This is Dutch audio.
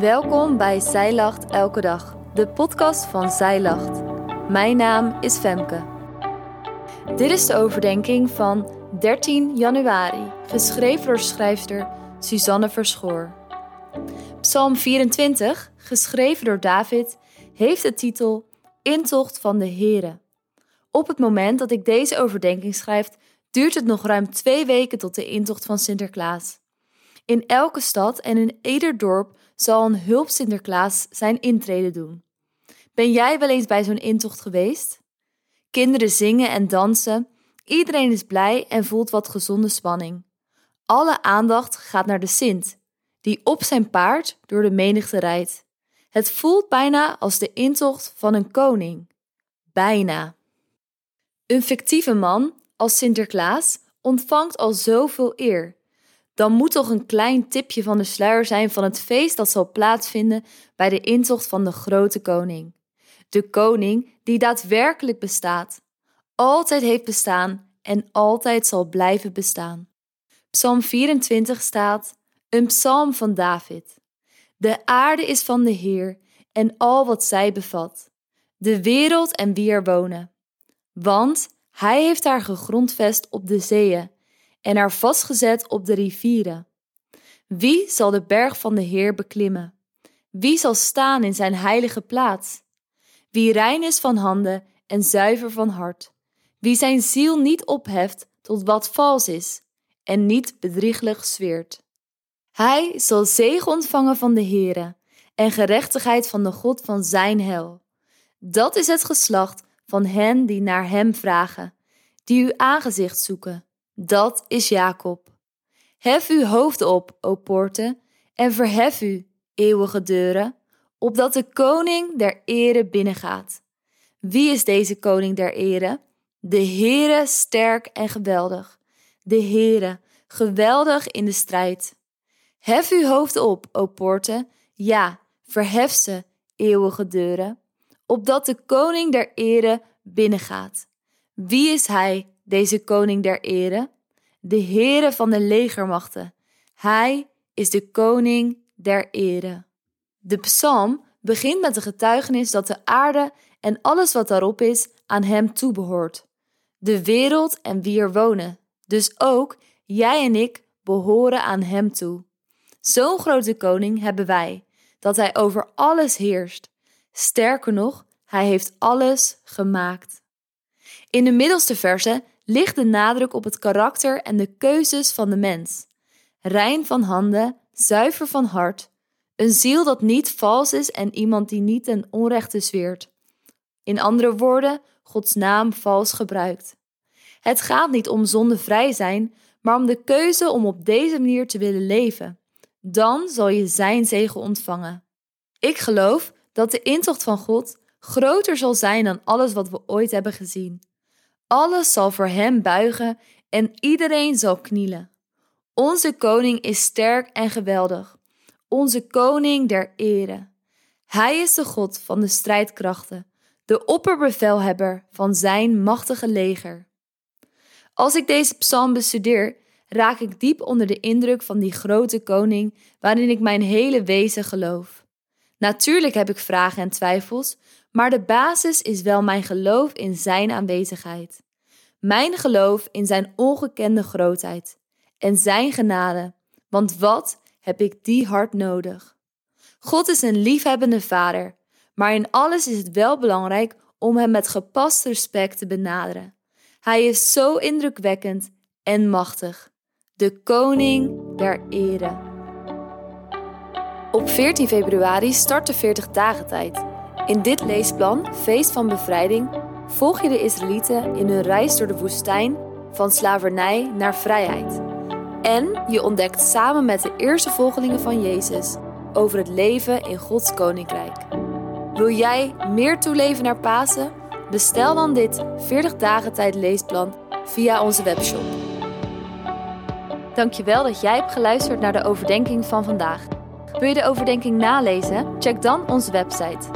Welkom bij Zij Lacht Elke Dag, de podcast van Zij Lacht. Mijn naam is Femke. Dit is de overdenking van 13 januari, geschreven door schrijfster Suzanne Verschoor. Psalm 24, geschreven door David, heeft de titel Intocht van de Here. Op het moment dat ik deze overdenking schrijf, duurt het nog ruim twee weken tot de intocht van Sinterklaas. In elke stad en in ieder dorp zal een hulp Sinterklaas zijn intrede doen. Ben jij wel eens bij zo'n intocht geweest? Kinderen zingen en dansen, iedereen is blij en voelt wat gezonde spanning. Alle aandacht gaat naar de Sint, die op zijn paard door de menigte rijdt. Het voelt bijna als de intocht van een koning. Bijna. Een fictieve man, als Sinterklaas, ontvangt al zoveel eer. Dan moet toch een klein tipje van de sluier zijn van het feest dat zal plaatsvinden bij de intocht van de grote koning. De koning die daadwerkelijk bestaat, altijd heeft bestaan en altijd zal blijven bestaan. Psalm 24 staat: Een psalm van David. De aarde is van de Heer en al wat zij bevat, de wereld en wie er wonen. Want hij heeft haar gegrondvest op de zeeën en haar vastgezet op de rivieren. Wie zal de berg van de Heer beklimmen? Wie zal staan in zijn heilige plaats? Wie rein is van handen en zuiver van hart, wie zijn ziel niet opheft tot wat vals is en niet bedrieglijk zweert. Hij zal zegen ontvangen van de Heere en gerechtigheid van de God van zijn hel. Dat is het geslacht van hen die naar hem vragen, die uw aangezicht zoeken. Dat is Jacob. Hef uw hoofd op, o poorten, en verhef u, eeuwige deuren, opdat de koning der ere binnengaat. Wie is deze koning der ere? De Heere sterk en geweldig. De Heere, geweldig in de strijd. Hef uw hoofd op, o poorten, ja, verhef ze, eeuwige deuren, opdat de koning der ere binnengaat. Wie is hij, deze koning der ere? De Heere van de legermachten. Hij is de koning der ere. De psalm begint met de getuigenis dat de aarde en alles wat daarop is aan hem toebehoort. De wereld en wie er wonen. Dus ook jij en ik behoren aan hem toe. Zo'n grote koning hebben wij, dat hij over alles heerst. Sterker nog, hij heeft alles gemaakt. In de middelste verse ligt de nadruk op het karakter en de keuzes van de mens. Rein van handen, zuiver van hart, een ziel dat niet vals is en iemand die niet ten onrechte zweert. In andere woorden, Gods naam vals gebruikt. Het gaat niet om zondevrij zijn, maar om de keuze om op deze manier te willen leven. Dan zal je Zijn zegen ontvangen. Ik geloof dat de intocht van God groter zal zijn dan alles wat we ooit hebben gezien. Alles zal voor Hem buigen en iedereen zal knielen. Onze koning is sterk en geweldig, onze koning der ere. Hij is de God van de strijdkrachten, de opperbevelhebber van zijn machtige leger. Als ik deze psalm bestudeer, raak ik diep onder de indruk van die grote koning waarin ik mijn hele wezen geloof. Natuurlijk heb ik vragen en twijfels, maar de basis is wel mijn geloof in Zijn aanwezigheid. Mijn geloof in Zijn ongekende grootheid en Zijn genade, want wat heb ik die hard nodig? God is een liefhebbende vader, maar in alles is het wel belangrijk om Hem met gepast respect te benaderen. Hij is zo indrukwekkend en machtig, de koning der ere. Op 14 februari start de 40 dagen tijd. In dit leesplan, Feest van Bevrijding, volg je de Israëlieten in hun reis door de woestijn van slavernij naar vrijheid. En je ontdekt samen met de eerste volgelingen van Jezus over het leven in Gods koninkrijk. Wil jij meer toeleven naar Pasen? Bestel dan dit 40 dagen tijd leesplan via onze webshop. Dankjewel dat jij hebt geluisterd naar de overdenking van vandaag. Wil je de overdenking nalezen? Check dan onze website.